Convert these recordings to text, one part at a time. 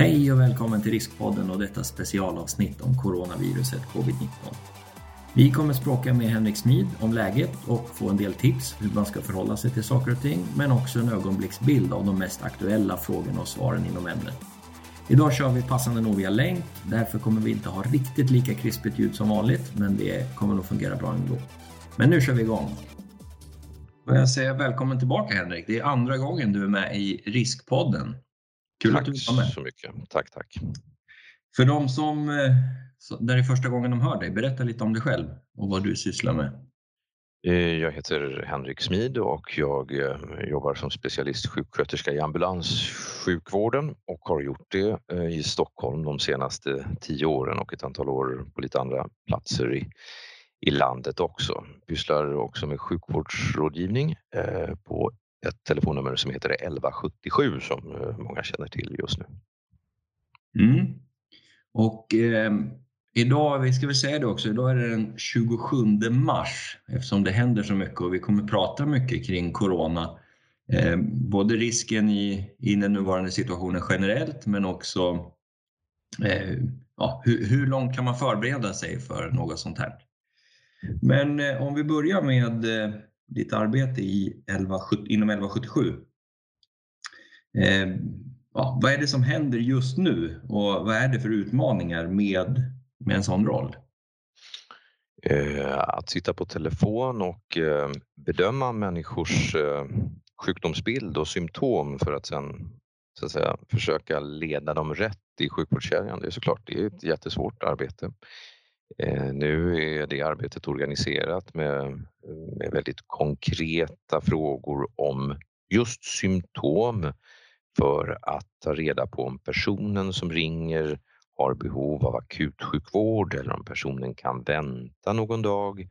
Hej och välkommen till Riskpodden och detta specialavsnitt om coronaviruset covid-19. Vi kommer språka med Henrik Smid om läget och få en del tips hur man ska förhålla sig till saker och ting, men också en ögonblicksbild av de mest aktuella frågorna och svaren inom ämnet. Idag kör vi passande nog via länk, därför kommer vi inte ha riktigt lika krispigt ljud som vanligt, men det kommer nog fungera bra ändå. Men nu kör vi igång. Och jag säger välkommen tillbaka Henrik. Det är andra gången du är med i Riskpodden. Kul tack att du var med. så mycket. Tack, tack. För de som, eh, där är första gången de hör dig, berätta lite om dig själv och vad du sysslar med. Eh, jag heter Henrik Smid och jag eh, jobbar som specialistsjuksköterska i ambulanssjukvården och har gjort det i Stockholm de senaste tio åren och ett antal år på lite andra platser i, i landet också. Pysslar också med sjukvårdsrådgivning på ett telefonnummer som heter 1177 som eh, många känner till just nu. Mm. Och eh, idag, vi ska väl säga det också, idag är det den 27 mars eftersom det händer så mycket och vi kommer prata mycket kring Corona. Eh, både risken i, i den nuvarande situationen generellt men också eh, ja, hur, hur långt kan man förbereda sig för något sånt här? Men eh, om vi börjar med eh, ditt arbete i 11, inom 1177. Eh, ja, vad är det som händer just nu och vad är det för utmaningar med, med en sån roll? Eh, att sitta på telefon och eh, bedöma människors eh, sjukdomsbild och symptom för att sen så att säga, försöka leda dem rätt i sjukvårdskedjan. Det är såklart det är ett jättesvårt arbete. Eh, nu är det arbetet organiserat med, med väldigt konkreta frågor om just symptom för att ta reda på om personen som ringer har behov av akutsjukvård eller om personen kan vänta någon dag,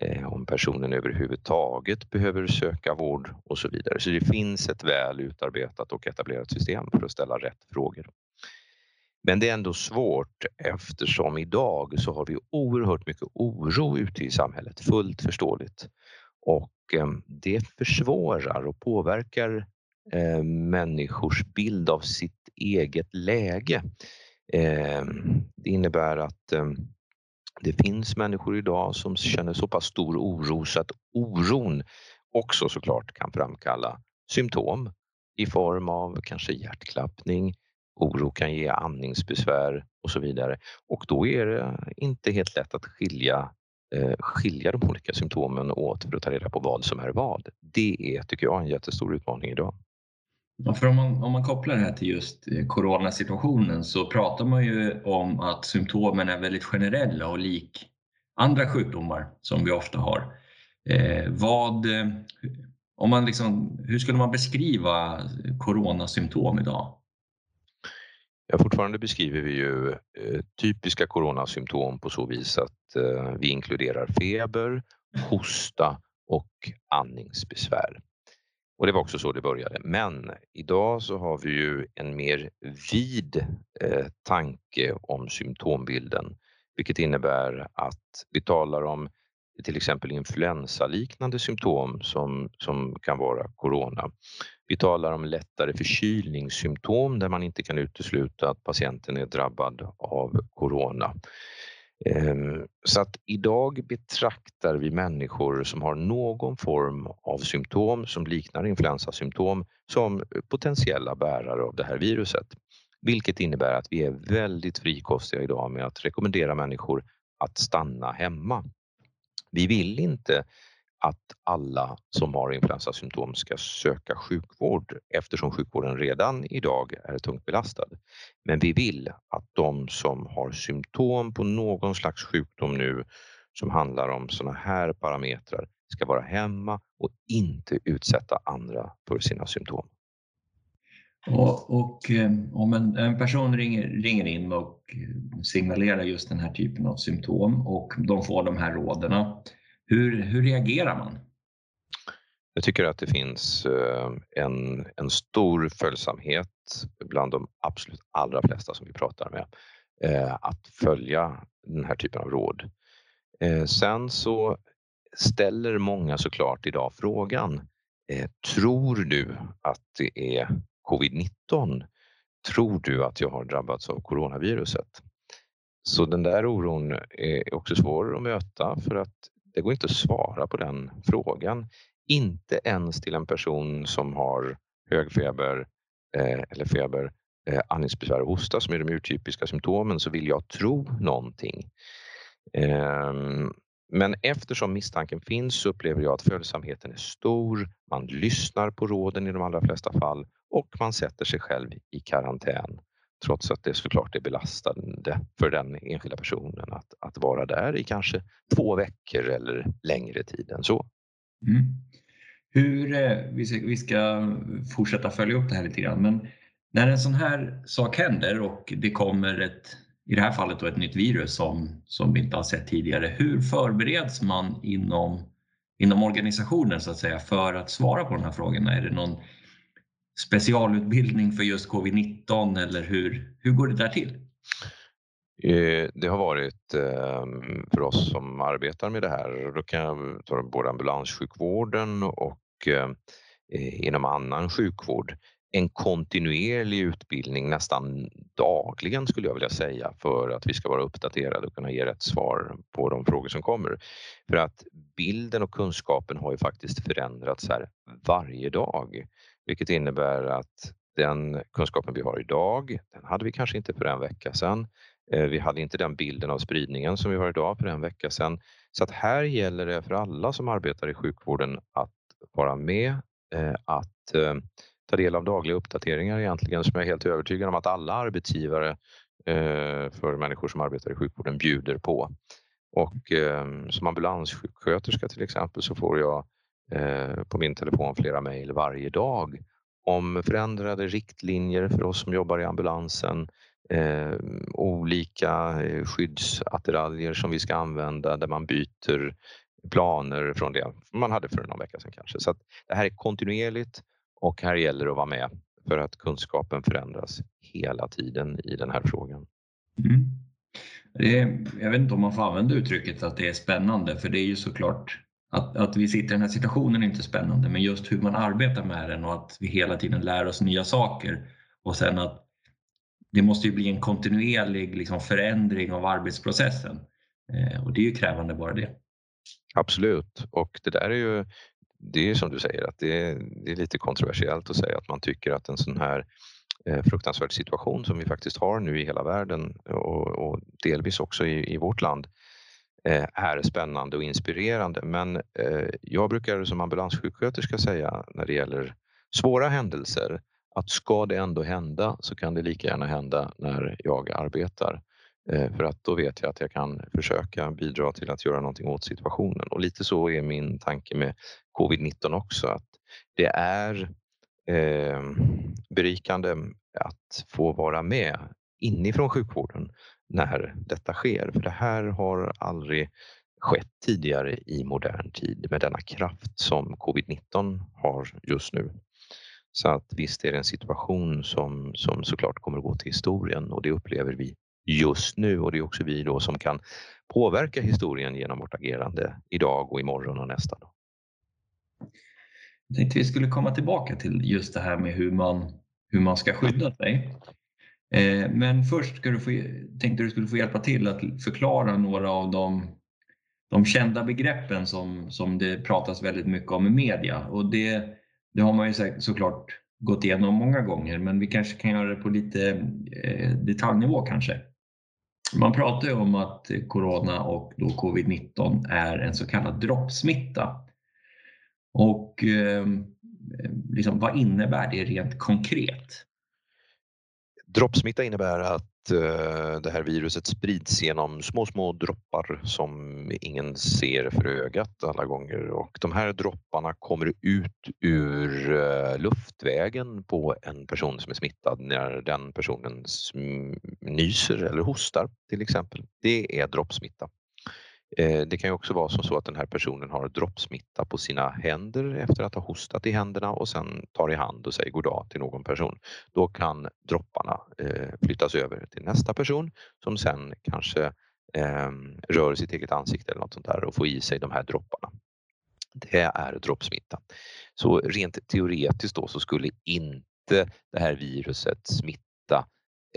eh, om personen överhuvudtaget behöver söka vård och så vidare. Så det finns ett väl utarbetat och etablerat system för att ställa rätt frågor. Men det är ändå svårt eftersom idag så har vi oerhört mycket oro ute i samhället, fullt förståeligt. Och ehm, det försvårar och påverkar eh, människors bild av sitt eget läge. Ehm, det innebär att ehm, det finns människor idag som känner så pass stor oro så att oron också såklart kan framkalla symptom i form av kanske hjärtklappning, Oro kan ge andningsbesvär och så vidare. Och då är det inte helt lätt att skilja, eh, skilja de olika symptomen åt för att ta reda på vad som är vad. Det är, tycker jag, en jättestor utmaning idag. Ja, för om, man, om man kopplar det här till just eh, coronasituationen så pratar man ju om att symptomen är väldigt generella och lik andra sjukdomar som vi ofta har. Eh, vad, eh, om man liksom, hur skulle man beskriva eh, coronasymptom idag? Ja, fortfarande beskriver vi ju eh, typiska coronasymptom på så vis att eh, vi inkluderar feber, hosta och andningsbesvär. Och det var också så det började. Men idag så har vi ju en mer vid eh, tanke om symptombilden, vilket innebär att vi talar om till exempel influensaliknande symptom som, som kan vara corona. Vi talar om lättare förkylningssymptom där man inte kan utesluta att patienten är drabbad av corona. Ehm, så att idag betraktar vi människor som har någon form av symptom som liknar influensasymptom som potentiella bärare av det här viruset. Vilket innebär att vi är väldigt frikostiga idag med att rekommendera människor att stanna hemma. Vi vill inte att alla som har influensasymptom ska söka sjukvård eftersom sjukvården redan idag är tungt belastad. Men vi vill att de som har symptom på någon slags sjukdom nu som handlar om sådana här parametrar ska vara hemma och inte utsätta andra för sina symptom. Och, och eh, om en, en, person ringer, ringer in och signalerar just den här typen av symptom och de får de här råden, hur, hur reagerar man? Jag tycker att det finns eh, en, en stor följsamhet bland de absolut allra flesta som vi pratar med eh, att följa den här typen av råd. Sen så ställer många såklart idag frågan Tror du att det är covid-19? tror du att jag har drabbats av coronaviruset? Så den där oron är också svår att möta för att det går inte att svara på den frågan. Inte ens till en person som har hög feber eh, eller feber, eh, andningsbesvär och hosta som är de urtypiska symptomen så vill jag tro någonting. Eh, men eftersom misstanken finns så upplever jag att följsamheten är stor. Man lyssnar på råden i de allra flesta fall och man sätter sig själv i karantän. Trots att det såklart är belastande för den enskilda personen att, att vara där i kanske två veckor eller längre tid än så. Mm. Hur, eh, vi ska, vi ska fortsätta följa upp det här lite grann, men när en sån här sak händer och det kommer ett, i det här fallet då ett nytt virus som, som vi inte har sett tidigare, hur förbereds man inom, inom organisationen så att säga för att svara på de här frågorna? Är det någon specialutbildning för just covid-19 eller hur, hur går det där till? Eh, det har varit ehm, för oss som arbetar med det här, då kan jag ta både ambulanssjukvården och ehm, eh, inom annan sjukvård, en kontinuerlig utbildning nästan dagligen skulle jag vilja säga för att vi ska vara uppdaterade och kunna ge rätt svar på de frågor som kommer. För att bilden och kunskapen har ju faktiskt förändrats här varje dag, vilket innebär att den kunskapen vi har idag, den hade vi kanske inte för en vecka sedan. Eh, vi hade inte den bilden av spridningen som vi har idag för en vecka sedan. Så att här gäller det för alla som arbetar i sjukvården att vara med, eh, att eh, ta del av dagliga uppdateringar egentligen som jag är helt övertygad om att alla arbetsgivare för människor som arbetar i sjukvården bjuder på. Och som ambulanssjuksköterska till exempel så får jag Eh, på min telefon flera mejl varje dag om förändrade riktlinjer för oss som jobbar i ambulansen, eh, olika eh, skyddsattiraljer som vi ska använda där man byter planer från det man hade för någon vecka sedan kanske. Så det här är kontinuerligt och här gäller det att vara med för att kunskapen förändras hela tiden i den här frågan. Mm. Är, jag vet inte om man får använda uttrycket att det är spännande för det är ju såklart att, att vi sitter i den här situationen är inte spännande men just hur man arbetar med den och att vi hela tiden lär oss nya saker och sen att det måste ju bli en kontinuerlig liksom, förändring av arbetsprocessen. Eh, och det är ju krävande bara det. Absolut, och det där är ju det är som du säger att det är, det är lite kontroversiellt att säga att man tycker att en sån här eh, fruktansvärd situation som vi faktiskt har nu i hela världen och, och delvis också i, i, vårt land eh, Eh, är spännande och inspirerande. Men eh, jag brukar som ambulanssjuksköterska säga när det gäller svåra händelser att ska det ändå hända så kan det lika gärna hända när jag arbetar. Eh, för att då vet jag att jag kan försöka bidra till att göra någonting åt situationen. Och lite så är min tanke med covid-19 också. Att det är eh, berikande att få vara med inifrån sjukvården när detta sker. För det här har aldrig skett tidigare i modern tid med denna kraft som covid-19 har just nu. Så att visst är det en situation som, som såklart kommer att gå till historien och det upplever vi just nu och det är också vi då som kan påverka historien genom vårt agerande idag och imorgon och nästa dag. Jag tänkte vi skulle komma tillbaka till just det här med hur man, hur man ska skydda sig. Eh, men först ska du få, tänkte du skulle få hjälpa till att förklara några av de, de kända begreppen som, som det pratas väldigt mycket om i media. Och det, det har man ju såklart gått igenom många gånger men vi kanske kan göra det på lite eh, detaljnivå kanske. Man pratar ju om att corona och då covid-19 är en så kallad droppsmitta. Och eh, liksom, vad innebär det rent konkret? Droppsmitta innebär att eh, det här viruset sprids genom små, små droppar som ingen ser för ögat alla gånger och de här dropparna kommer ut ur eh, luftvägen på en person som är smittad när den personen nyser eller hostar till exempel. Det är droppsmitta. Eh, det kan ju också vara som så att den här personen har droppsmitta på sina händer efter att ha hostat i händerna och sen tar i hand och säger goddag till någon person. Då kan dropparna eh, flyttas över till nästa person som sen kanske ehm, rör sitt eget ansikte eller något sånt där och får i sig de här dropparna. Det är droppsmitta. Så rent teoretiskt då så skulle inte det här viruset smitta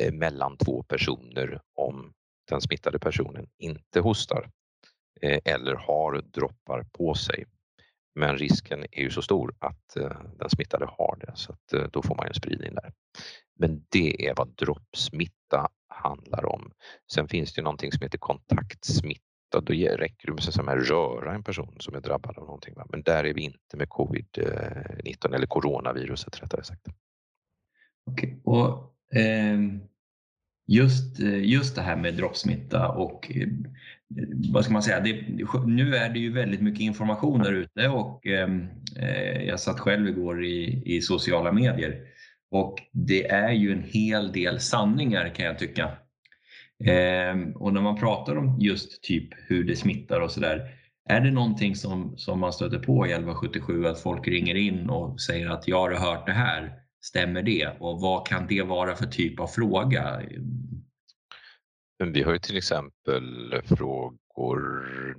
eh, mellan två personer om den smittade personen inte hostar Eh, eller har droppar på sig. Men risken är ju så stor att eh, den smittade har det så att eh, då får man en spridning där. Men det är vad droppsmitta handlar om. Sen finns det någonting som heter kontaktsmitta. Då räcker det med att röra en person som är drabbad av någonting. Men där är vi inte med covid-19 eller coronaviruset rättare sagt. Okay. Och, ehm, eh, just, just det här med droppsmitta och vad ska man säga, det, nu är det ju väldigt mycket information där ute och ehm, eh, jag satt själv igår i, i sociala medier och det är ju en hel del sanningar kan jag tycka. Eh, och när man pratar om just typ hur det smittar och sådär. Är det någonting som, som man stöter på i 1177 att folk ringer in och säger att jag har hört det här, stämmer det? Och vad kan det vara för typ av fråga? Vi har ju till exempel frågor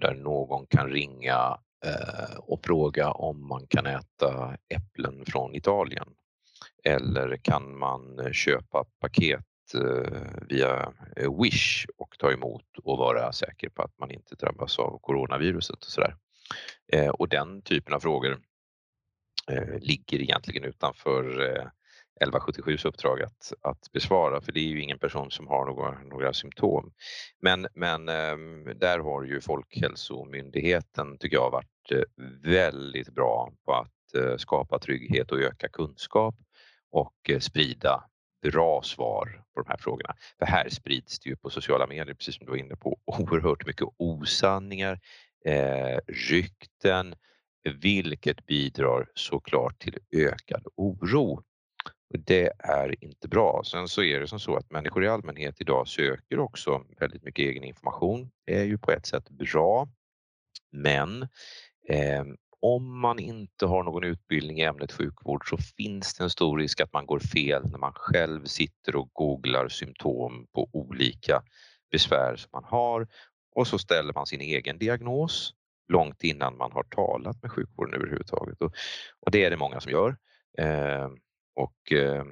där någon kan ringa eh, och fråga om man kan äta äpplen från Italien. Eller kan man köpa paket eh, via eh, Wish och ta emot och vara säker på att man inte drabbas av coronaviruset och sådär. Och den typen av frågor ligger egentligen utanför 1177s uppdrag att, att besvara för det är ju ingen person som har några, några symptom. Men, men ehm, där har ju Folkhälsomyndigheten tycker jag varit eh, väldigt bra på att eh, skapa trygghet och öka kunskap och eh, sprida bra svar på de här frågorna. För här sprids det ju på sociala medier, precis som du var inne på, oerhört mycket osanningar, eh, rykten, vilket bidrar såklart till ökad oro. Det är inte bra. Sen så är det som så att människor i allmänhet idag söker också väldigt mycket egen information. Det är ju på ett sätt bra, men eh, om man inte har någon utbildning i ämnet sjukvård så finns det en stor risk att man går fel när man själv sitter och googlar symptom på olika besvär som man har och så ställer man sin egen diagnos långt innan man har talat med sjukvården överhuvudtaget. Och, och det är det många som gör. Eh, och eh,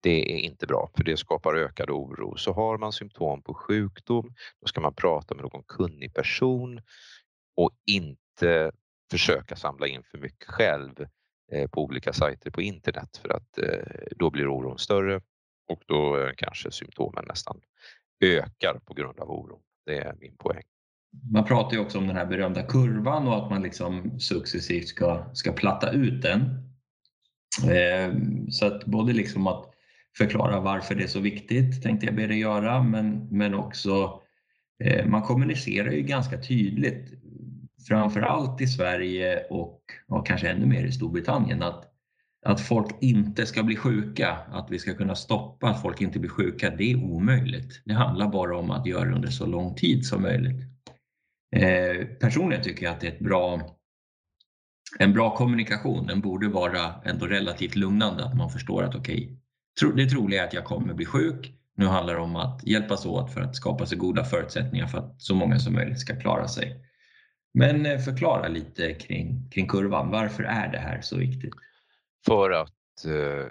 det är inte bra för det skapar ökad oro. Så har man symptom på sjukdom, då ska man prata med någon kunnig person och inte försöka samla in för mycket själv eh, på olika sajter på internet för att eh, då blir oron större och då eh, kanske symptomen nästan ökar på grund av oron. Det är min poäng. Man pratar ju också om den här berömda kurvan och att man liksom successivt ska, ska platta ut den. Eh, så att både liksom att förklara varför det är så viktigt tänkte jag be dig göra men, men också eh, man kommunicerar ju ganska tydligt framför allt i Sverige och, och kanske ännu mer i Storbritannien att, att folk inte ska bli sjuka, att vi ska kunna stoppa att folk inte blir sjuka, det är omöjligt. Det handlar bara om att göra det under så lång tid som möjligt. Eh, personligen tycker jag att det är ett bra, en bra kommunikation. Den borde vara ändå relativt lugnande, att man förstår att okej, okay, det troliga är att jag kommer bli sjuk. Nu handlar det om att hjälpas åt för att skapa så goda förutsättningar för att så många som möjligt ska klara sig. Men eh, förklara lite kring, kring kurvan. Varför är det här så viktigt? För att eh,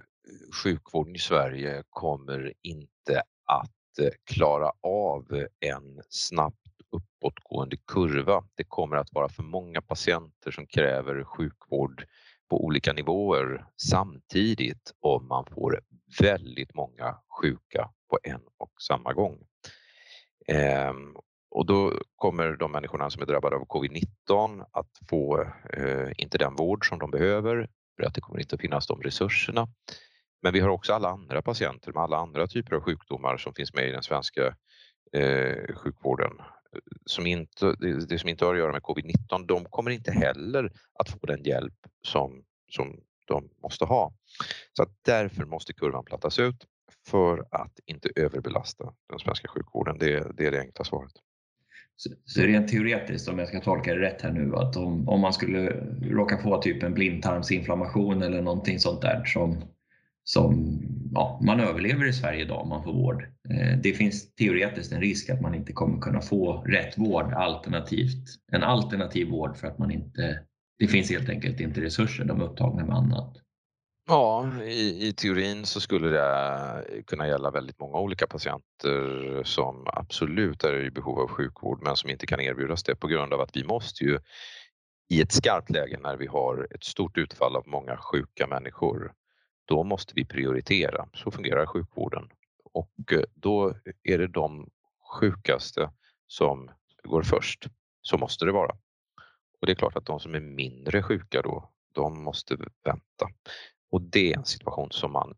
sjukvården i Sverige kommer inte att eh, klara av en snabb uppåtgående kurva. Det kommer att vara för många patienter som kräver sjukvård på olika nivåer samtidigt om man får väldigt många sjuka på en och samma gång. Ehm, och då kommer de människorna som är drabbade av covid-19 att få eh, inte den vård som de behöver för att det kommer inte att finnas de resurserna. Men vi har också alla andra patienter med alla andra typer av sjukdomar som finns med i den svenska eh, sjukvården. Som inte, det, som inte har att göra med covid-19, de kommer inte heller att få den hjälp som, som de måste ha. Så att därför måste kurvan plattas ut för att inte överbelasta den svenska sjukvården. Det, det är det enkla svaret. Så rent teoretiskt, om jag ska tolka det rätt här nu, att om, om man skulle råka få typ en blindtarmsinflammation eller någonting sånt där som, som ja, man överlever i Sverige idag om man får vård. Eh, det finns teoretiskt en risk att man inte kommer kunna få rätt vård alternativt, en alternativ vård för att man inte, det finns helt enkelt inte resurser, de är upptagna med annat. Ja, i, i teorin så skulle det kunna gälla väldigt många olika patienter som absolut är i behov av sjukvård men som inte kan erbjudas det på grund av att vi måste ju i ett skarpt läge när vi har ett stort utfall av många sjuka människor, då måste vi prioritera. Så fungerar sjukvården. Och eh, då är det de sjukaste som går först. Så måste det vara. Och det är klart att de som är mindre sjuka då, de måste vänta. Och det är en situation som man,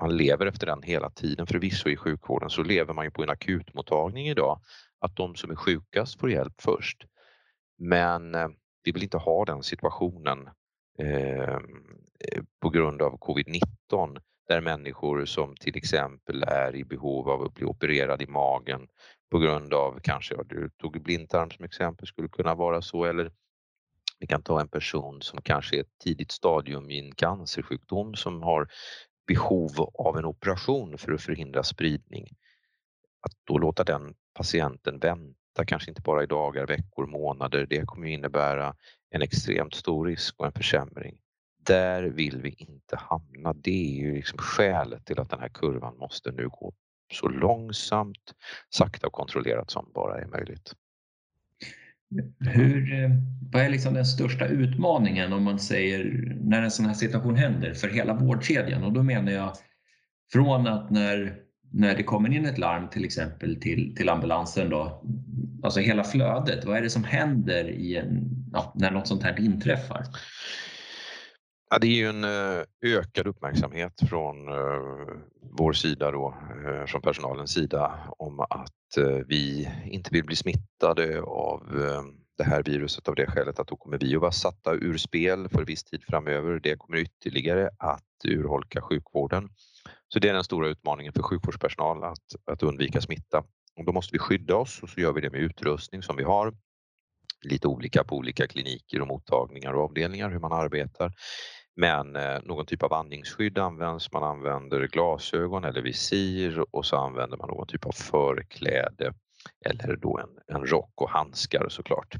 man lever efter den hela tiden. Förvisso i sjukvården så lever man ju på en akutmottagning idag, att de som är sjukast får hjälp först. Men eh, vi vill inte ha den situationen eh, Eh, på grund av covid-19 där människor som till exempel är i behov av att bli opererad i magen på grund av kanske, ja, du tog blindtarm som exempel, skulle kunna vara så eller vi kan ta en person som kanske är ett tidigt stadium i en cancersjukdom som har behov av en operation för att förhindra spridning. Att då låta den patienten vänta, kanske inte bara i dagar, veckor, månader, det kommer innebära en extremt stor risk och en försämring. Där vill vi inte hamna. Det är ju liksom skälet till att den här kurvan måste nu gå så långsamt, sakta och kontrollerat som bara är möjligt. Hur, eh, vad är liksom den största utmaningen om man säger när en sån här situation händer för hela vårdkedjan? Och då menar jag från att när, när det kommer in ett larm till exempel till, till ambulansen då, alltså hela flödet, vad är det som händer i en, ja, när något sånt här inträffar? Ja, det är ju en eh, ökad uppmärksamhet från eh, vår sida då, eh, från personalens sida om att vi inte vill bli smittade av det här viruset av det skälet att då kommer vi att vara satta ur spel för viss tid framöver. Det kommer ytterligare att urholka sjukvården. Så det är den stora utmaningen för sjukvårdspersonal att, att undvika smitta. Och då måste vi skydda oss och så gör vi det med utrustning som vi har. Lite olika på olika kliniker och mottagningar och avdelningar hur man arbetar. Men eh, någon typ av andningsskydd används, man använder glasögon eller visir och så använder man någon typ av förkläde eller då en, en rock och handskar såklart.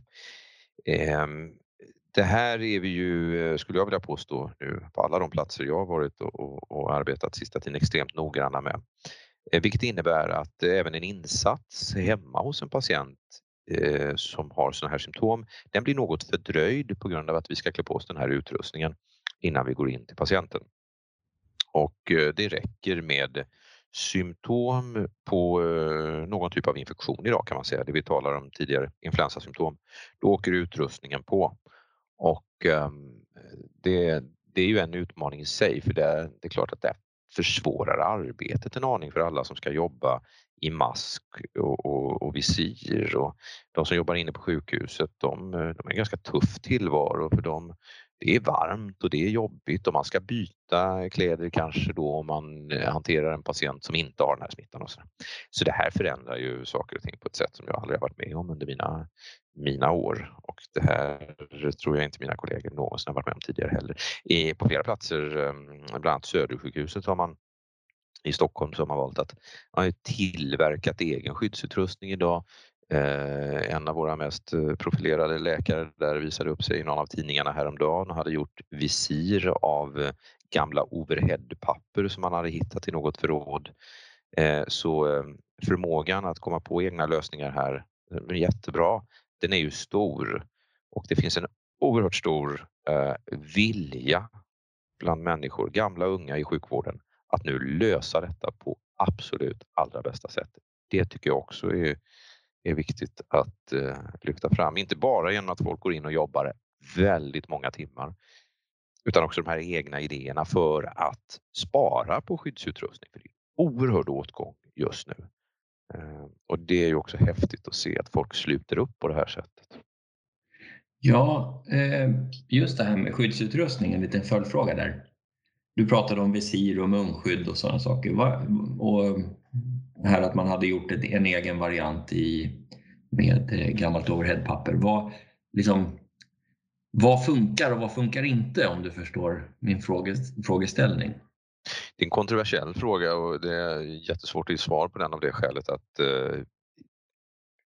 Eh, det här är vi ju, eh, skulle jag vilja påstå nu, på alla de platser jag har varit och, och, och arbetat sista tiden extremt noggranna med. Eh, vilket innebär att eh, även en insats hemma hos en patient som har sådana här symptom, den blir något fördröjd på grund av att vi ska klä på oss den här utrustningen innan vi går in till patienten. Och eh, det räcker med symptom på eh, någon typ av infektion idag kan man säga, det vi talar om tidigare, influensasymptom. Då åker utrustningen på och ehm, det, det är ju en utmaning i sig för det är, det är klart att det försvårar arbetet en aning för alla som ska jobba i mask och, och, och visir och de som jobbar inne på sjukhuset de, de är en ganska tuff tillvaro för de det är varmt och det är jobbigt och man ska byta kläder kanske då om man eh, hanterar en patient som inte har den här smittan. Och så. så det här förändrar ju saker och ting på ett sätt som jag aldrig har varit med om under mina, mina år och det här tror jag inte mina kollegor någonsin har varit med om tidigare heller. På flera platser, ehm, bland annat Södersjukhuset har man i Stockholm som har valt att man har tillverkat egen skyddsutrustning idag Eh, en av våra mest eh, profilerade läkare där visade upp sig i någon av tidningarna häromdagen och hade gjort visir av eh, gamla overheadpapper som man hade hittat i något förråd. Eh, så förmågan att komma på egna lösningar här är jättebra. Den är ju stor och det finns en oerhört stor vilja bland människor, gamla och unga i sjukvården, att nu lösa detta på absolut allra bästa sätt. Det tycker jag också är är viktigt att eh, lyfta fram. Inte bara genom att folk går in och jobbar väldigt många timmar utan också de här egna idéerna för att spara på skyddsutrustning. För det är oerhörd åtgång just nu. Eh, och det är ju också häftigt att se att folk sluter upp på det här sättet. Ja, eh, just det här med skyddsutrustning, en liten följdfråga där. Du pratade om visir och munskydd och sådana saker. Och det här att man hade gjort en egen variant i, med eh, gammalt overheadpapper. Vad, liksom, vad funkar och vad funkar inte om du förstår min frågeställning? Det är en kontroversiell fråga och det är jättesvårt att ge svar på den av det skälet att eh,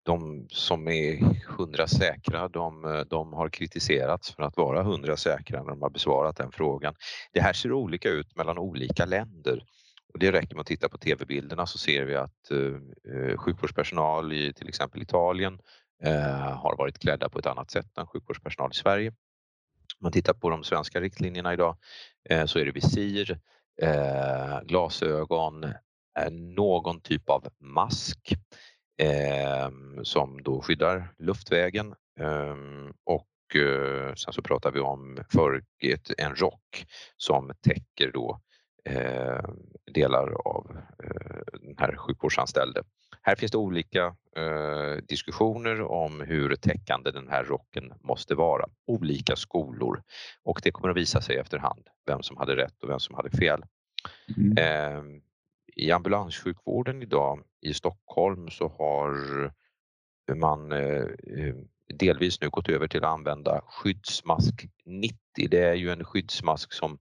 de som är hundra säkra, de, eh, de har kritiserats för att vara hundra säkra när de har besvarat den frågan. Det här ser olika ut mellan olika länder. Och det räcker med att titta på tv-bilderna så ser vi att eh, eh, sjukvårdspersonal i till exempel Italien eh, har varit klädda på ett annat sätt än sjukvårdspersonal i Sverige. Om man tittar på de svenska riktlinjerna idag eh, så är det visir, eh, glasögon, eh, någon typ av mask eh, som då skyddar luftvägen ehm, och eh, sen så pratar vi om för en rock som täcker då eh, delar av eh, den här sjukvårdsanställde. Här finns det olika eh, diskussioner om hur täckande den här rocken måste vara. Olika skolor och det kommer att visa sig efterhand vem som hade rätt och vem som hade fel. Mm. Eh, I ambulanssjukvården idag i Stockholm så har man eh, eh, delvis nu gått över till att använda skyddsmask 90. Det är ju en skyddsmask som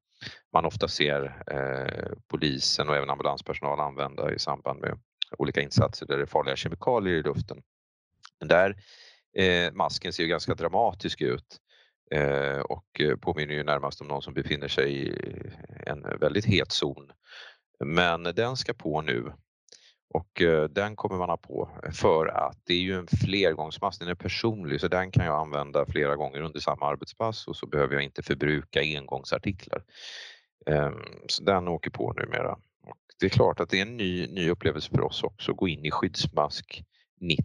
man ofta ser eh, polisen och även ambulanspersonal använda i samband med olika insatser där det är farliga kemikalier i luften. Den där eh, masken ser ju ganska dramatisk ut eh, och påminner ju närmast om någon som befinner sig i en väldigt het zon. Men den ska på nu och eh, den kommer man ha på för att det är ju en flergångsmask, den är personlig så den kan jag använda flera gånger under samma arbetspass och så behöver jag inte förbruka engångsartiklar. Ehm, så den åker på numera. Och det är klart att det är en ny, ny upplevelse för oss också att gå in i skyddsmask 90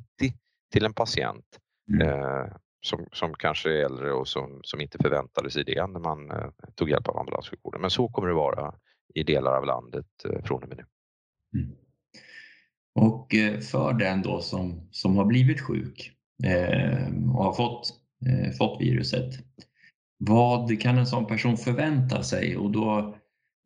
till en patient mm. eh, som, som kanske är äldre och som, som inte förväntade sig det när man eh, tog hjälp av ambulanssjukvården. Men så kommer det vara i delar av landet eh, från och med nu. Mm. Och eh, för den då som, som har blivit sjuk eh, och har fått, eh, fått viruset, vad kan en sån person förvänta sig? Och då,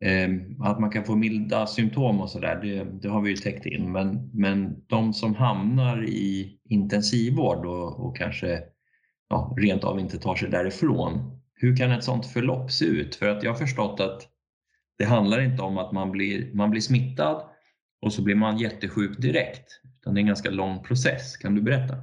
eh, att man kan få milda symptom och sådär, det, det, har vi ju täckt in. Men, men de som hamnar i intensivvård och, och kanske ja, rent av inte tar sig därifrån, hur kan ett sånt förlopp se ut? För att jag har förstått att det handlar inte om att man blir, man blir smittad och så blir man jättesjuk direkt. Utan det är en ganska lång process. Kan du berätta?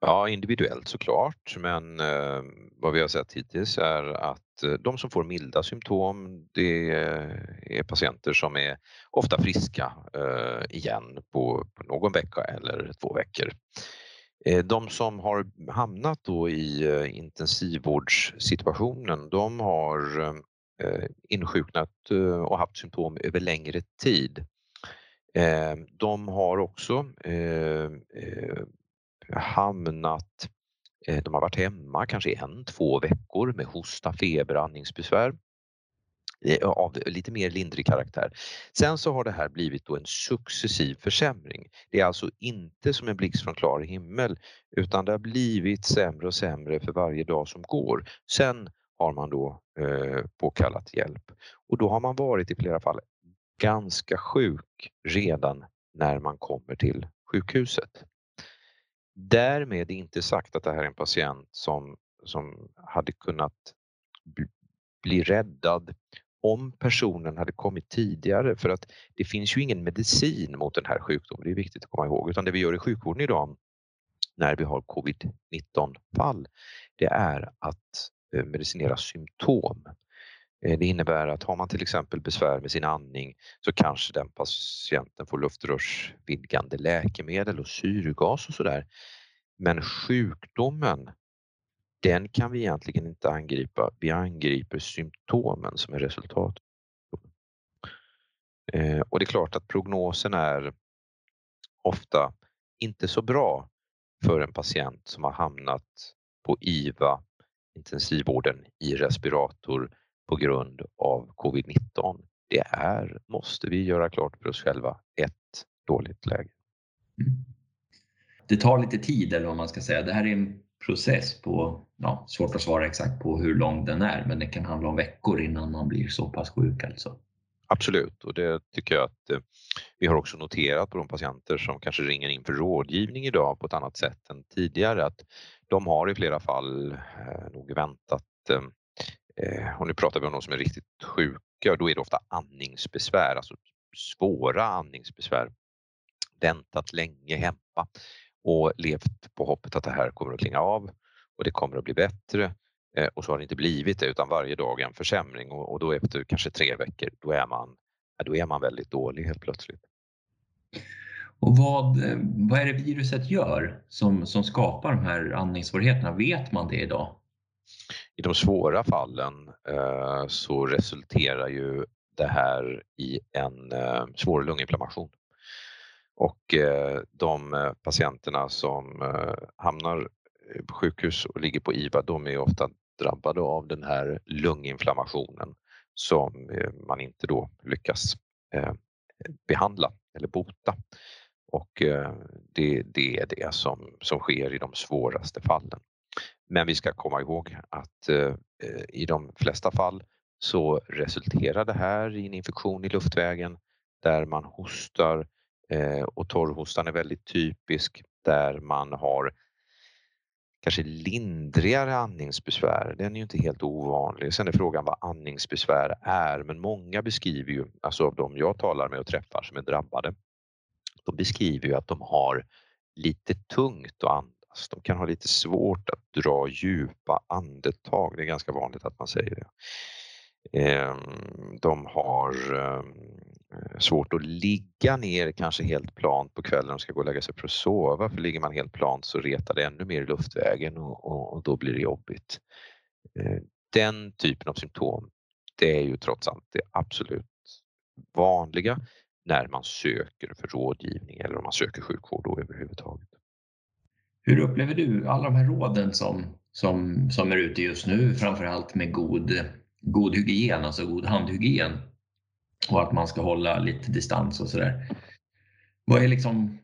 Ja, individuellt såklart, men eh, vad vi har sett hittills är att eh, de som får milda symptom, det är patienter som är ofta friska eh, igen på, på någon vecka eller två veckor. Eh, de som har hamnat då i eh, intensivvårdssituationen, de har eh, insjuknat eh, och haft symptom över längre tid. Eh, de har också eh, eh, hamnat, eh, de har varit hemma kanske en, två veckor med hosta, feber, andningsbesvär eh, av lite mer lindrig karaktär. Sen så har det här blivit då en successiv försämring. Det är alltså inte som en blixt från klar himmel utan det har blivit sämre och sämre för varje dag som går. Sen har man då eh, påkallat hjälp och då har man varit i flera fall ganska sjuk redan när man kommer till sjukhuset. Därmed inte sagt att det här är en patient som, som hade kunnat bli räddad om personen hade kommit tidigare för att det finns ju ingen medicin mot den här sjukdomen, det är viktigt att komma ihåg, utan det vi gör i sjukvården idag när vi har covid-19 fall, det är att eh, medicinera symptom. Eh, det innebär att har man till exempel besvär med sin andning så kanske den patienten får luftrörsvidgande läkemedel och syrgas och sådär. Men sjukdomen, den kan vi egentligen inte angripa. Vi angriper symptomen som är resultat. Eh, och det är klart att prognosen är ofta inte så bra för en patient som har hamnat på IVA, intensivvården i respirator på grund av covid-19. Det är, måste vi göra klart för oss själva, ett dåligt läge. Mm. Det tar lite tid eller vad man ska säga. Det här är en process på, ja, svårt att svara exakt på hur lång den är, men det kan handla om veckor innan man blir så pass sjuk alltså. Absolut och det tycker jag att eh, vi har också noterat på de patienter som kanske ringer in för rådgivning idag på ett annat sätt än tidigare att de har i flera fall eh, nog väntat eh, Eh, och nu pratar vi om de som är riktigt sjuka och då är det ofta andningsbesvär, alltså svåra andningsbesvär. Väntat länge hemma och levt på hoppet att det här kommer att klinga av och det kommer att bli bättre eh, och så har det inte blivit det utan varje dag en försämring och, och då efter kanske tre veckor då är man, då är man väldigt dålig helt plötsligt. Och vad, eh, vad är det viruset gör som, som skapar de här andningssvårigheterna? Vet man det idag? I de svåra fallen eh, så resulterar ju det här i en eh, svår lunginflammation. Och eh, de patienterna som hamnar på sjukhus och ligger på IVA, de är ofta drabbade av den här lunginflammationen som man inte då lyckas behandla eller bota. Och det, det är det som, som sker i de svåraste fallen. Men vi ska komma ihåg att eh, i de flesta fall så resulterar det här i en infektion i luftvägen där man hostar eh, och torrhostan är väldigt typisk där man har kanske lindrigare andningsbesvär. Den är ju inte helt ovanlig. Sen är frågan vad andningsbesvär är, men många beskriver ju, alltså av de jag talar med och träffar som är drabbade, de beskriver ju att de har lite tungt att andas. De kan ha lite svårt att dra djupa andetag. Det är ganska vanligt att man säger det. Ehm, de har ehm, eh, svårt att ligga ner kanske helt plant på kvällen och ska gå och lägga sig för att sova. För ligger man helt plant så retar det ännu mer i luftvägen och, och, och då blir det jobbigt. Eh, den typen av symptom, det är ju trots allt det absolut vanliga när man söker för rådgivning eller om man söker sjukvård då överhuvudtaget. Hur upplever du alla de här råden som, som, som är ute just nu, framförallt med god, god hygien, alltså god handhygien och att man ska hålla lite distans och sådär. Vad är, liksom,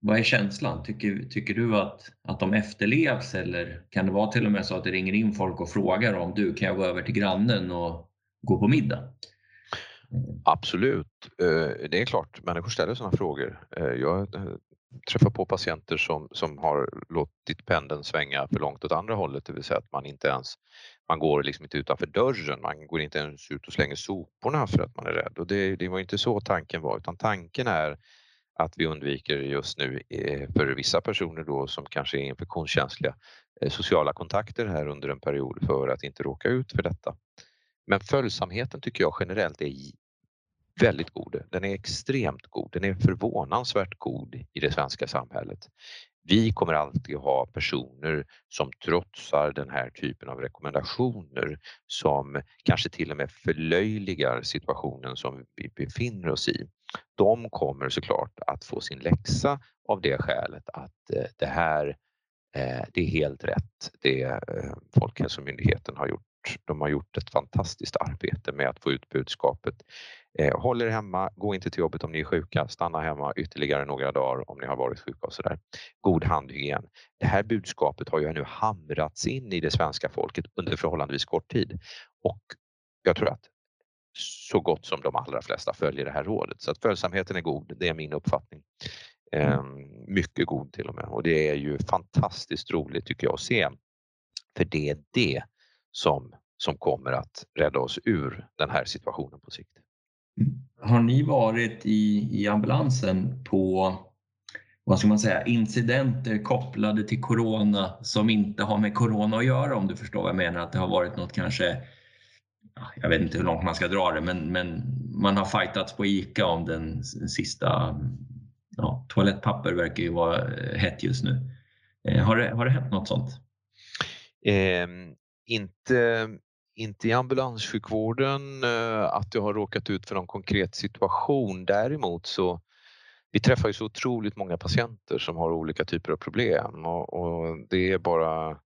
vad är känslan? Tycker, tycker du att, att de efterlevs eller kan det vara till och med så att det ringer in folk och frågar om du kan jag gå över till grannen och gå på middag? Absolut, eh, det är klart människor ställer sådana frågor. Eh, jag eh, träffar på patienter som, som har låtit pendeln svänga för långt åt andra hållet, det vill säga att man inte ens man går liksom inte utanför dörren, man går inte ens ut och slänger soporna för att man är rädd. Och det, det var inte så tanken var, utan tanken är att vi undviker just nu eh, för vissa personer då som kanske är infektionskänsliga eh, sociala kontakter här under en period för att inte råka ut för detta. Men följsamheten tycker jag generellt är väldigt god. Den är extremt god. Den är förvånansvärt god i det svenska samhället. Vi kommer alltid ha personer som trotsar den här typen av rekommendationer som kanske till och med förlöjligar situationen som vi befinner oss i. De kommer såklart att få sin läxa av det skälet att eh, det här eh, det är helt rätt det eh, Folkhälsomyndigheten har gjort de har gjort ett fantastiskt arbete med att få ut budskapet. Eh, håll er hemma, gå inte till jobbet om ni är sjuka, stanna hemma ytterligare några dagar om ni har varit sjuka och sådär. God handhygien. Det här budskapet har ju nu hamrats in i det svenska folket under förhållandevis kort tid och jag tror att så gott som de allra flesta följer det här rådet. Så att följsamheten är god, det är min uppfattning. Eh, mycket god till och med och det är ju fantastiskt roligt tycker jag att se. För det är det som, som kommer att rädda oss ur den här situationen på sikt. Har ni varit i, i ambulansen på vad ska man säga, incidenter kopplade till corona som inte har med corona att göra om du förstår vad jag menar? Att det har varit något kanske, jag vet inte hur långt man ska dra det, men, men man har fightats på ICA om den sista, ja, toalettpapper verkar ju vara eh, hett just nu. Eh, har det, har det hänt något sånt? Eh, inte, inte i ambulanssjukvården eh, att jag har råkat ut för någon konkret situation. Däremot så vi träffar ju så otroligt många patienter som har olika typer av problem och, och det är bara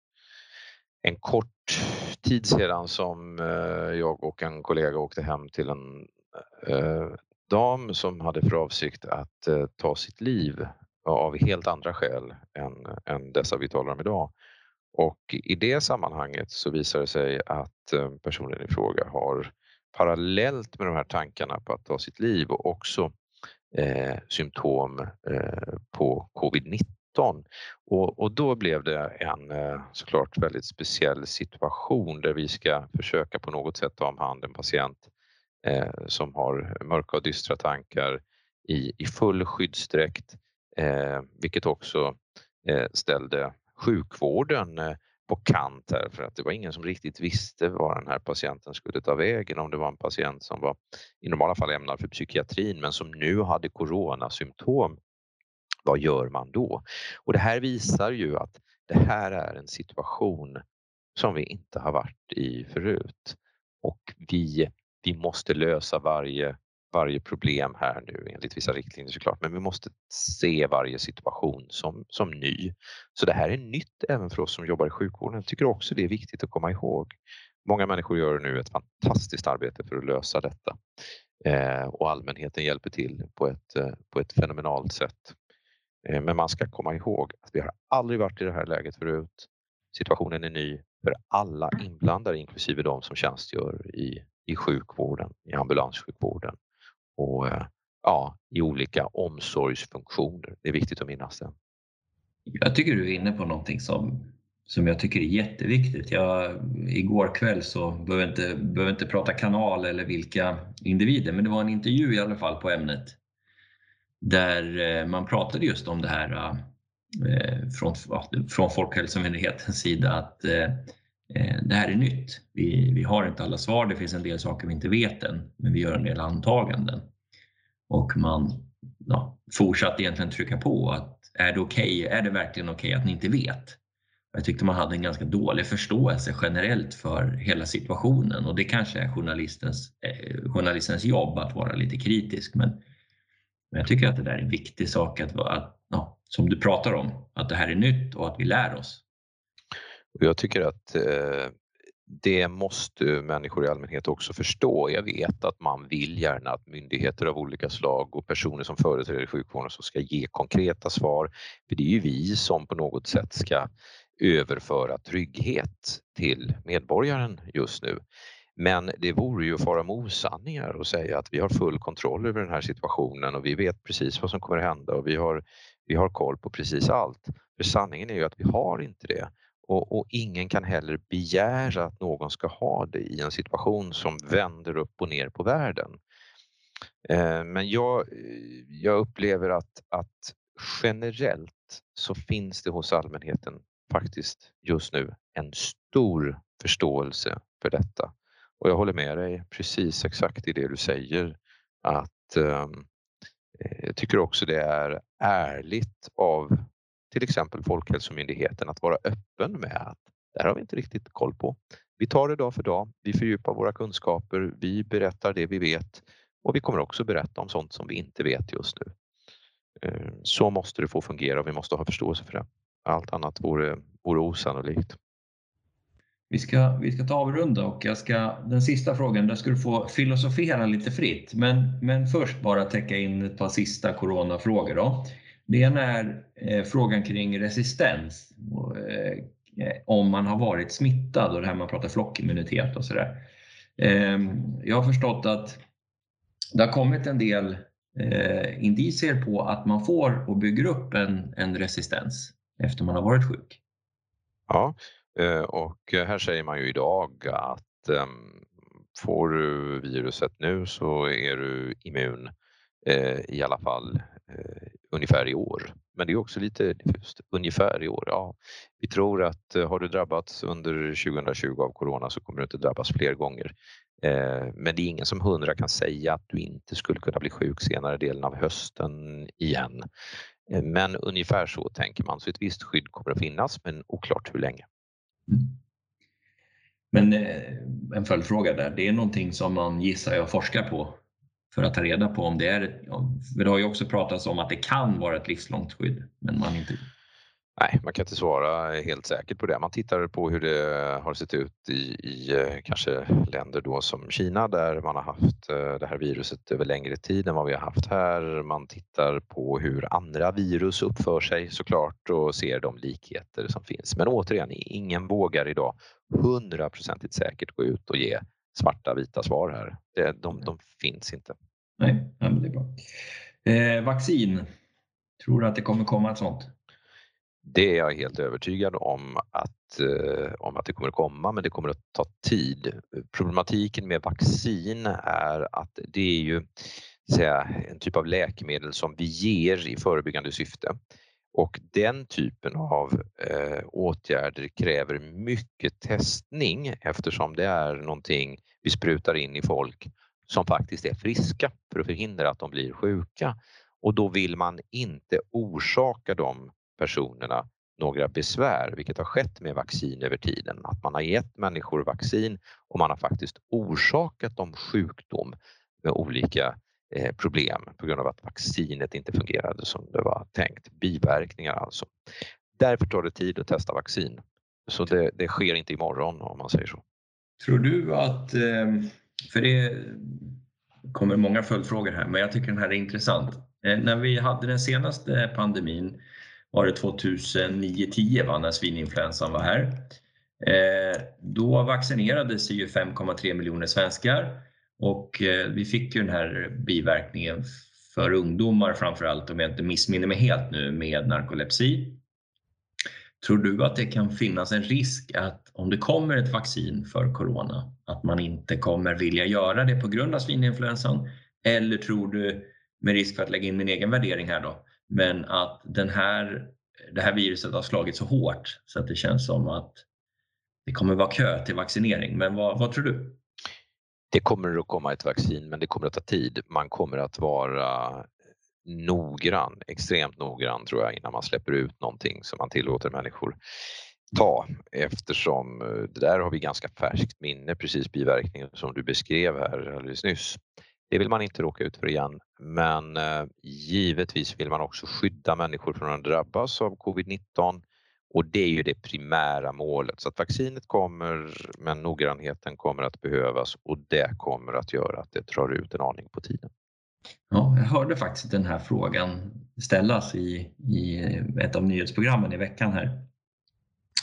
en kort tid sedan som eh, jag och en kollega åkte hem till en eh, dam som hade för avsikt att eh, ta sitt liv av helt andra skäl än, än dessa vi talar om idag. Och i det sammanhanget så visar det sig att eh, personen i fråga har parallellt med de här tankarna på att ta sitt liv och också eh, symptom eh, på covid-19. Och, och, då blev det en eh, såklart väldigt speciell situation där vi ska försöka på något sätt ta om hand en patient eh, som har mörka och dystra tankar i, i full skyddsdräkt, eh, vilket också eh, ställde sjukvården eh, på kant här för att det var ingen som riktigt visste var den här patienten skulle ta vägen. Om det var en patient som var i normala fall ämnad för psykiatrin men som nu hade coronasymptom. Vad gör man då? Och det här visar ju att det här är en situation som vi inte har varit i förut och vi, vi måste lösa varje varje problem här nu enligt vissa riktlinjer såklart, men vi måste se varje situation som, som ny. Så det här är nytt även för oss som jobbar i sjukvården. Jag tycker också det är viktigt att komma ihåg. Många människor gör nu ett fantastiskt arbete för att lösa detta eh, och allmänheten hjälper till på ett, eh, på ett fenomenalt sätt. Eh, men man ska komma ihåg att vi har aldrig varit i det här läget förut. Situationen är ny för alla inblandade, inklusive de som tjänstgör i, i sjukvården, i ambulanssjukvården och eh, ja, i olika omsorgsfunktioner. Det är viktigt att minnas det. Jag tycker du är inne på någonting som, som jag tycker är jätteviktigt. Jag, igår kväll så behöver jag inte, behöver inte prata kanal eller vilka individer, men det var en intervju i alla fall på ämnet där eh, man pratade just om det här eh, från, från Folkhälsomyndighetens sida att Eh, det här är nytt. Vi, vi har inte alla svar, det finns en del saker vi inte vet än, men vi gör en del antaganden och man ja, fortsatte egentligen trycka på att är det okej? Okay? Är det verkligen okej okay att ni inte vet? Jag tyckte man hade en ganska dålig förståelse generellt för hela situationen och det kanske är journalistens, eh, journalistens jobb att vara lite kritisk. Men, men jag tycker att det där är en viktig sak att, att ja, som du pratar om, att det här är nytt och att vi lär oss. Jag tycker att eh, det måste människor i allmänhet också förstå. Jag vet att man vill gärna att myndigheter av olika slag och personer som företräder sjukvården som ska ge konkreta svar. För det är ju vi som på något sätt ska överföra trygghet till medborgaren just nu. Men det vore ju att fara med osanningar och säga att vi har full kontroll över den här situationen och vi vet precis vad som kommer att hända och vi har, vi har koll på precis allt. För sanningen är ju att vi har inte det. Och, och, ingen kan heller begära att någon ska ha det i en situation som vänder upp och ner på världen. Eh, men jag, eh, jag upplever att, att generellt så finns det hos allmänheten faktiskt just nu en stor förståelse för detta. Och jag håller med dig precis exakt i det du säger att ehm, eh, jag tycker också det är ärligt av till exempel Folkhälsomyndigheten att vara öppen med att det här har vi inte riktigt koll på. Vi tar det dag för dag. Vi fördjupar våra kunskaper. Vi berättar det vi vet och vi kommer också berätta om sånt som vi inte vet just nu. Eh, så måste det få fungera och vi måste ha förståelse för det. Allt annat vore, vore osannolikt. Vi ska, vi ska ta avrunda och jag ska, den sista frågan, där ska du få filosofera lite fritt. Men, men först bara täcka in ett par sista coronafrågor. Då. Det ena är eh, frågan kring resistens. Eh, om man har varit smittad och det här man pratar flockimmunitet och sådär. Ehm, jag har förstått att det har kommit en del eh, indicier på att man får och bygger upp en, en resistens efter man har varit sjuk. Ja, och här säger man ju idag att ehm, får du viruset nu så är du immun i alla fall ungefär i år. Men det är också lite diffust. Ungefär i år, ja. Vi tror att eh, har du drabbats under 2020 av corona så kommer du inte drabbas fler gånger. Eh, men det är ingen som hundra kan säga att du inte skulle kunna bli sjuk senare delen av hösten igen. Eh, men ungefär så tänker man, så ett visst skydd kommer att finnas men oklart hur länge. Mm. Men en följdfråga där, det är någonting som man gissar jag forskar på för att ta reda på om det är för det har ju också pratats om att det kan vara ett livslångt skydd, men man inte Nej, man kan inte svara helt säkert på det. Man tittar på hur det har sett ut i, i eh, kanske länder då som Kina där man har haft eh, det här viruset över längre tid än vad vi har haft här. Man tittar på hur andra virus uppför sig såklart och ser de likheter som finns. Men återigen, ingen vågar idag hundraprocentigt säkert gå ut och ge svarta vita svar här. Det, de, de finns inte. Nej, men det är bra. Eh, vaccin, tror du att det kommer komma ett sånt? Det är jag helt övertygad om att, eh, om att det kommer att komma, men det kommer att ta tid. Problematiken med vaccin är att det är ju säga, en typ av läkemedel som vi ger i förebyggande syfte. Och den typen av eh, åtgärder kräver mycket testning eftersom det är någonting vi sprutar in i folk som faktiskt är friska för att förhindra att de blir sjuka. Och då vill man inte orsaka de personerna några besvär, vilket har skett med vaccin över tiden. Att man har gett människor vaccin och man har faktiskt orsakat dem sjukdom med olika eh, Eh, problem på grund av att vaccinet inte fungerade som det var tänkt. Biverkningar alltså. Därför tar det tid att testa vaccin. Så det, det sker inte imorgon om man säger så. Tror du att, eh, för det kommer många följdfrågor här, men jag tycker den här är intressant. Eh, när vi hade den senaste pandemin var det 2009-10 när svininfluensan var här. Då vaccinerades ju 5,3 miljoner svenskar och eh, vi fick ju den här biverkningen för ungdomar framför allt om jag inte missminner mig helt nu med narkolepsi. Tror du att det kan finnas en risk att om det kommer ett vaccin för corona att man inte kommer vilja göra det på grund av svininfluensan? Eller tror du, med risk för att lägga in min egen värdering här då, men att den här, det här viruset har slagit så hårt så att det känns som att det kommer vara kö till vaccinering. Men vad, vad tror du? Det kommer att komma ett vaccin men det kommer att ta tid. Man kommer att vara noggrann, extremt noggrann tror jag innan man släpper ut någonting som man tillåter människor ta eftersom eh, det där har vi ganska färskt minne, precis biverkningen som du beskrev här alldeles nyss. Det vill man inte råka ut för igen, men eh, givetvis vill man också skydda människor från att drabbas av covid-19 och det är ju det primära målet. Så att vaccinet kommer, men noggrannheten kommer att behövas och det kommer att göra att det drar ut en aning på tiden. Ja, jag hörde faktiskt den här frågan ställas i, i ett av nyhetsprogrammen i veckan här.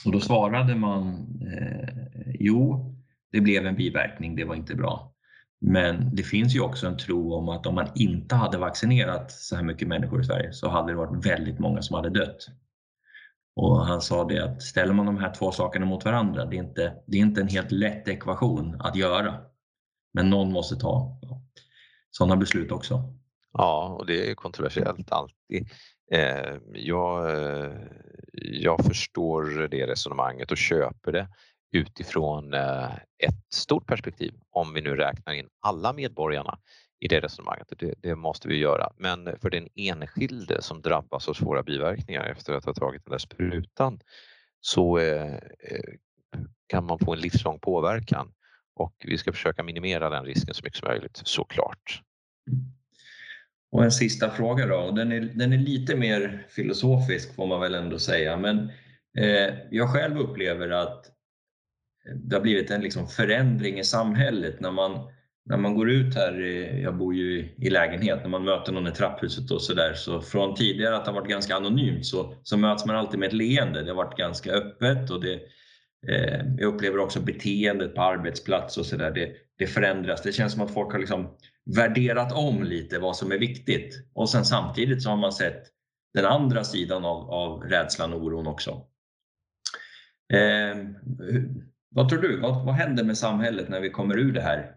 Och då svarade man eh, jo, det blev en biverkning, det var inte bra. Men det finns ju också en tro om att om man inte hade vaccinerat så här mycket människor i Sverige så hade det varit väldigt många som hade dött. Och han sa det att ställer man de här två sakerna mot varandra, det är inte, det är inte en helt lätt ekvation att göra. Men någon måste ta sådana beslut också. Ja, och det är kontroversiellt alltid. Eh, jag, eh, jag förstår det resonemanget och köper det utifrån eh, ett stort perspektiv, om vi nu räknar in alla medborgarna i det resonemanget. Det, det, måste vi göra. Men för den enskilde som drabbas av svåra biverkningar efter att ha tagit den där sprutan så eh, eh, kan man få en livslång påverkan och vi ska försöka minimera den risken så mycket som möjligt, såklart. Och en sista fråga då, den är, den är lite mer filosofisk får man väl ändå säga, men eh, jag själv upplever att det har blivit en liksom förändring i samhället när man, när man går ut här, jag bor ju i lägenhet, när man möter någon i trapphuset och sådär, så från tidigare att det har varit ganska anonymt så, så möts man alltid med ett leende. Det har varit ganska öppet och det, eh, jag upplever också beteendet på arbetsplats och sådär, det, det förändras. Det känns som att folk har liksom värderat om lite vad som är viktigt. Och sen samtidigt så har man sett den andra sidan av, av rädslan och oron också. Eh, vad tror du? Vad, vad händer med samhället när vi kommer ur det här?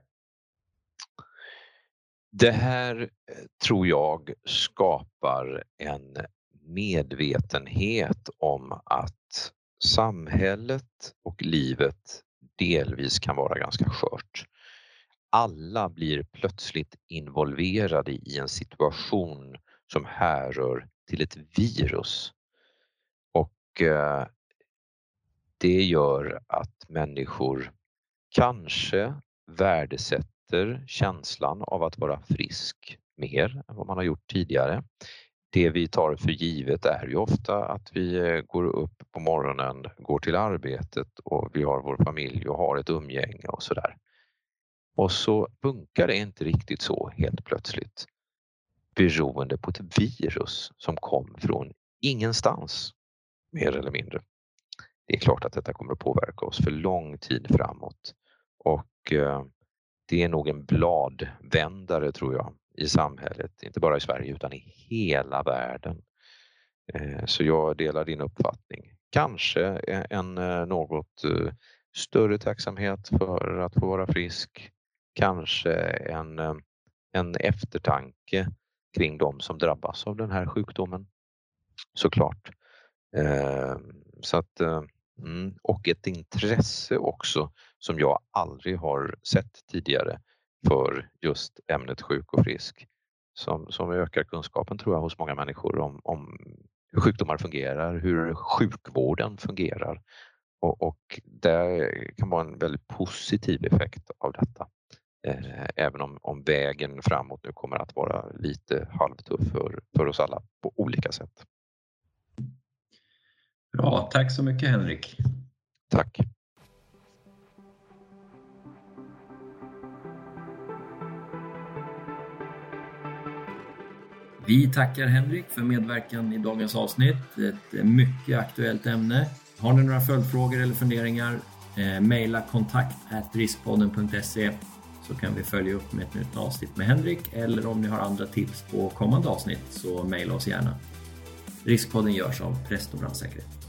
Det här eh, tror jag skapar en medvetenhet om att samhället och livet delvis kan vara ganska skört. Alla blir plötsligt involverade i en situation som härrör till ett virus. Och eh, det gör att människor kanske värdesätter känslan av att vara frisk mer än vad man har gjort tidigare. Det vi tar för givet är ju ofta att vi eh, går upp på morgonen, går till arbetet och vi har vår familj och har ett umgänge och sådär. Och så funkar det inte riktigt så helt plötsligt beroende på ett virus som kom från ingenstans mer eller mindre det är klart att detta kommer att påverka oss för lång tid framåt. Och eh, det är nog en bladvändare tror jag i samhället, inte bara i Sverige utan i hela världen. Eh, så jag delar din uppfattning. Kanske e-, en eh, något eh, större tacksamhet för att få vara frisk. Kanske en, en eftertanke kring de som drabbas av den här sjukdomen. såklart. Så att, mm, och ett intresse också som jag aldrig har sett tidigare för just ämnet sjuk och frisk som, som ökar kunskapen tror jag hos många människor om, om hur sjukdomar fungerar, hur sjukvården fungerar och, och det kan vara en väldigt positiv effekt av detta. Eh, även om, om vägen framåt nu kommer att vara lite halvtuff för, för oss alla på olika sätt. Bra, tack så mycket Henrik. Tack. Vi tackar Henrik för medverkan i dagens avsnitt. Ett mycket aktuellt ämne. Har ni några följdfrågor eller funderingar? Eh, maila kontakt riskpodden.se så kan vi följa upp med ett nytt avsnitt med Henrik eller om ni har andra tips på kommande avsnitt så mejla oss gärna. Riskpodden görs av Presto Brandsäkerhet.